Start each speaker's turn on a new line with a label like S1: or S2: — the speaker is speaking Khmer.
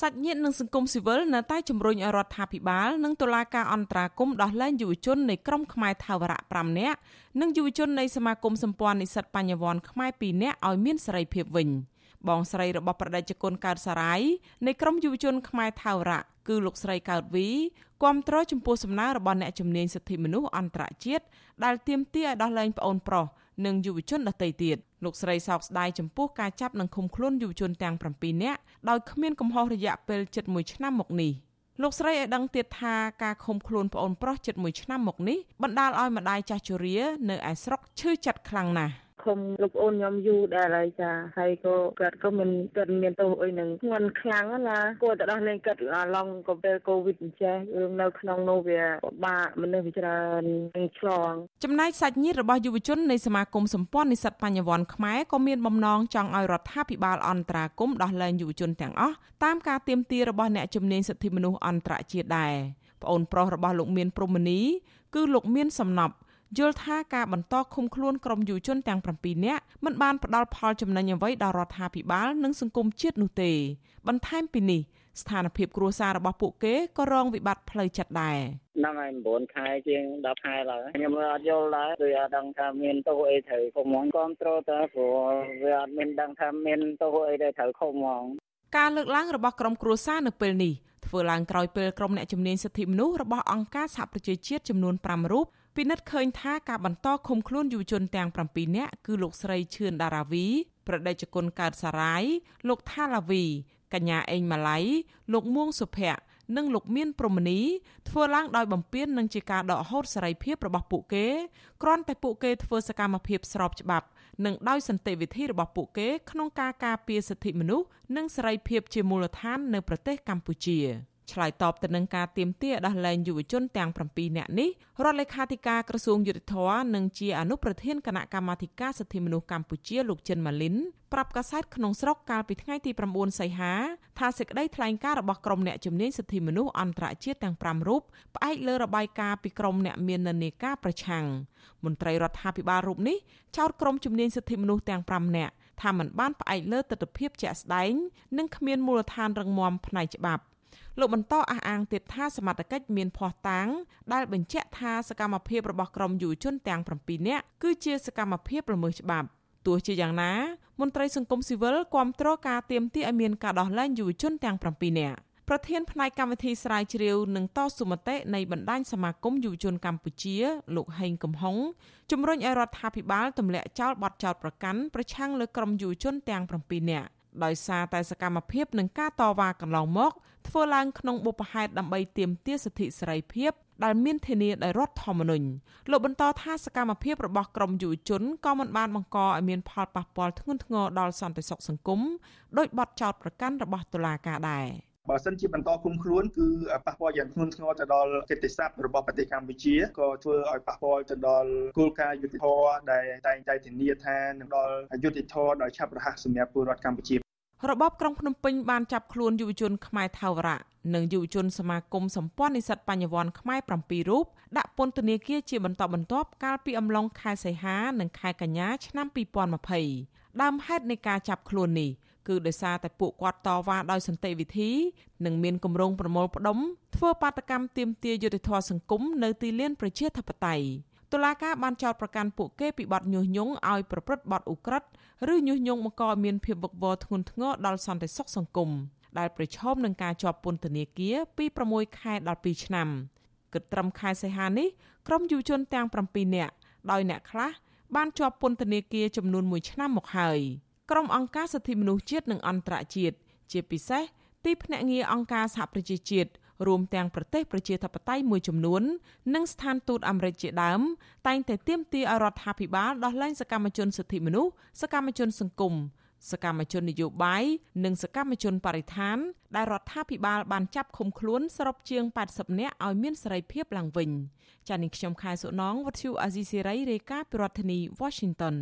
S1: សាច់ញាតិនិងសង្គមស៊ីវិលនៅតែជំរុញឲ្យរដ្ឋាភិបាលនិងតុលាការអន្តរាគមន៍ដោះលែងយុវជននៃក្រុមខ្មែរថាវរៈ5នាក់និងយុវជននៃសមាគមសម្ព័ន្ធនិស្សិតបញ្ញវន្តខ្មែរ2នាក់ឲ្យមានសេរីភាពវិញបងស្រីរបស់ប្រដេជគុណកើតសារាយនៃក្រុមយុវជនខ្មែរថាវរៈគឺលោកស្រីកើតវីគាំទ្រចំពោះសំណើរបស់អ្នកជំនាញសិទ្ធិមនុស្សអន្តរជាតិដែលទាមទារឲ្យដោះលែងប្អូនប្រុស និងយុវជនដទៃទៀតលោកស្រីសោកស្ដាយចំពោះការចាប់និងឃុំខ្លួនយុវជនទាំង7នាក់ដោយគ្មានកំហុសរយៈពេលជិត1ឆ្នាំមកនេះលោកស្រីឲ្យដឹងទៀតថាការឃុំខ្លួនប្អូនប្រុសជិត1ឆ្នាំមកនេះបណ្ដាលឲ្យម្ដាយចាស់ជរានៅឯស្រុកឈឺចិត្តខ្លាំងណាស់
S2: ឃុំលោកអូនខ្ញុំយូរដែរហើយចាហើយក៏គាត់ក៏មិនគាត់មានទោសអីនឹងធ្ងន់ខ្លាំងណាគួរតែដោះលែងគាត់ឡងក៏ពេលកូវីដអញ្ចេះរឿងនៅក្នុងនោះវាពិបាកមនុស្សវាច្រើននឹងឆ្លង
S1: ចំណែកសាច់ញាតិរបស់យុវជននៃសមាគមសម្ព័ន្ធនិស្សិតបញ្ញវន្តខ្មែរក៏មានបំណងចង់ឲ្យរដ្ឋាភិបាលអន្តរាគមន៍ដោះលែងយុវជនទាំងអស់តាមការទាមទាររបស់អ្នកជំនាញសិទ្ធិមនុស្សអន្តរជាតិដែរប្អូនប្រុសរបស់លោកមានព្រំមនីគឺលោកមានសំណប់ យល់ថាការបន្តឃុំខ្លួនក្រុមយុវជនទាំង7នាក់មិនបានផ្ដល់ផលចំណេញអ្វីដល់រដ្ឋាភិបាលនិងសង្គមជាតិនោះទេ បន្ថែមពីនេះស្ថានភាពគ្រួសាររបស់ពួកគេក៏រងវិបត្តិផ្លូវចិត្តដែរ
S3: ហ្នឹងហើយ9ខែជាង10ខែឡើយខ្ញុំអត់យល់ដែរគឺអត់ដឹងថាមានទោសអីត្រូវឃុំហ្មងគ្រប់ត្រូលតើព្រោះវាអត់មានដឹងថាមានទោសអីដែលត្រូវឃុំហ្មង
S1: ការលើកឡើងរបស់ក្រុមគ្រួសារនៅពេលនេះ ធ្វើឡើងក្រោយពេលក្រុមអ្នកជំនាញសិទ្ធិមនុស្សរបស់អង្គការសហប្រជាជាតិចំនួន5រូបពិនិត្យឃើញថាការបន្តឃុំខ្លួនយុវជនទាំង7នាក់គឺលោកស្រីឈឿនដារាវីប្រដេជគុណកើតសារាយលោកថាឡាវីកញ្ញាអេងម៉ាឡៃលោកមួងសុភ័ក្រ និងលោកមានព្រមនីធ្វើឡើងដោយបំពេញនឹងជាការដកហូតសេរីភាពរបស់ពួកគេគ្រាន់តែពួកគេធ្វើសកម្មភាពស្របច្បាប់និងដោយសន្តិវិធីរបស់ពួកគេក្នុងការការពារសិទ្ធិមនុស្សនិងសេរីភាពជាមូលដ្ឋាននៅប្រទេសកម្ពុជា។ ឆ្លើយតបទៅនឹងការទៀមទាដោះលែងយុវជនទាំង7នាក់នេះរដ្ឋលេខាធិការក្រសួងយុតិធធនិងជាអនុប្រធានគណៈកម្មាធិការសិទ្ធិមនុស្សកម្ពុជាលោកចិនម៉ាលីនប្រាប់កាសែតក្នុងស្រុកកាលពីថ្ងៃទី9សីហាថាសេចក្តីថ្លែងការណ៍របស់ក្រុមអ្នកជំនាញសិទ្ធិមនុស្សអន្តរជាតិទាំង5រូបផ្អែកលើរបាយការណ៍ពីក្រុមអ្នកមាននានាការប្រឆាំងមន្ត្រីរដ្ឋាភិបាលរូបនេះចោទក្រុមជំនាញសិទ្ធិមនុស្សទាំង5នាក់ថាមិនបានផ្អែកលើទស្សនវិជ្ជាជាក់ស្ដែង និងគ្មានមូលដ្ឋានរឹងមាំផ្នែកច្បាប់ លោកបន្តអះអាងទៀតថាសមត្ថកិច្ចមានភ័ស្តុតាងដែលបញ្ជាក់ថាសកម្មភាពរបស់ក្រុមយុវជនទាំង7នាក់គឺជាសកម្មភាពល្មើសច្បាប់ទោះជាយ៉ាងណាមន្ត្រីសង្គមស៊ីវិលគាំទ្រការទៀមទាឲ្យមានការដោះលែងយុវជនទាំង7នាក់ប្រធានផ្នែកកម្មវិធីស្រាវជ្រាវនិងតស៊ូមតិនៃបណ្ដាញសមាគមយុវជនកម្ពុជា លោកហេងកំហុងជំរុញឲ្យរដ្ឋាភិបាលទម្លាក់ចោលបទចោទប្រកាន់ប្រឆាំងលើក្រុមយុវជនទាំង7នាក់ ដោយសារតែសកម្មភាពនិងការតវ៉ាកន្លងមក ធ្វើឡើងក្នុងបុព្វហេតុដើម្បីទាមទារសិទ្ធិសេរីភាពដែលមានធានាដោយរដ្ឋធម្មនុញ្ញលោកបន្តថាសកម្មភាពរបស់ក្រមយុវជនក៏មិនបានបង្កឲ្យមានផលប៉ះពាល់ធ្ងន់ធ្ងរដល់សន្តិសុខសង្គមដោយបទចោទប្រកាន់របស់តុលាការដែរ
S4: បើសិនជាបន្តគុំខ្លួនគឺប៉ះពាល់យ៉ាងធ្ងន់ធ្ងរទៅដល់កិត្តិស័ព្ទរបស់ប្រទេសកម្ពុជាក៏ធ្វើឲ្យប៉ះពាល់ទៅដល់គោលការណ៍យុត្តិធម៌ដែលតែងតែធានាថានឹងដល់យុត្តិធម៌ដោយឆាប់រហ័សសម្រាប់ពលរដ្ឋកម្ពុជា
S1: របបក្រុងភ្នំពេញបានចាប់ខ្លួនយុវជនខ្មែរថាវរៈនិងយុវជនសមាគមសម្ព័ន្ធនិស្សិតបញ្ញវន្តខ្មែរ7រូបដាក់ពន្ធនាគារជាបន្តបន្ទាប់កាលពីអំឡុងខែសីហានិងខែកញ្ញាឆ្នាំ2020ដើមហេតុនៃការចាប់ខ្លួននេះគឺដោយសារតែពួកគាត់តវ៉ាដោយសន្តិវិធី និងមានគម្រោងប្រមូលផ្ដុំធ្វើបាតកម្មទាមទារយុត្តិធម៌សង្គមនៅទីលានប្រជាធិបតេយ្យ តុលាការបានចោទប្រកាន់ពួកគេពីបទញុះញង់ឲ្យប្រព្រឹត្តបទឧក្រិដ្ឋឬញុះញង់បង្កឲ្យមានភាពវឹកវរធ្ងន់ធ្ងរដល់សន្តិសុខសង្គមដែលប្រឈមនឹងការជាប់ពន្ធនាគារពី6ខែដល់2ឆ្នាំគិតត្រឹមខែសីហានេះក្រុមយុវជនទាំង7នាក់ដោយអ្នកខ្លះបានជាប់ពន្ធនាគារចំនួន1ឆ្នាំមកហើយក្រុមអង្គការសិទ្ធិមនុស្សជាតិនិងអន្តរជាតិជាពិសេសទីភ្នាក់ងារអង្គការសហប្រជាជាតិ រួមទាំងប្រទេសប្រជាធិបតេយ្យមួយចំនួន និងស្ថានទូតអាមេរិកជាដើមតែងតែទាមទារឲ្យរដ្ឋាភិបាលដោះលែងសកម្មជនសិទ្ធិមនុស្សសកម្មជនសង្គមសកម្មជននយោបាយនិងសកម្មជនបរិស្ថាន ដែលរដ្ឋាភិបាលបានចាប់ឃុំខ្លួនសរុបជាង80នាក់ឲ្យមានសេរីភាពឡើងវិញចា៎នេះខ្ញុំខែសុណងវັດឈូអាស៊ីសេរីរាយការណ៍ពីរដ្ឋធានី Washington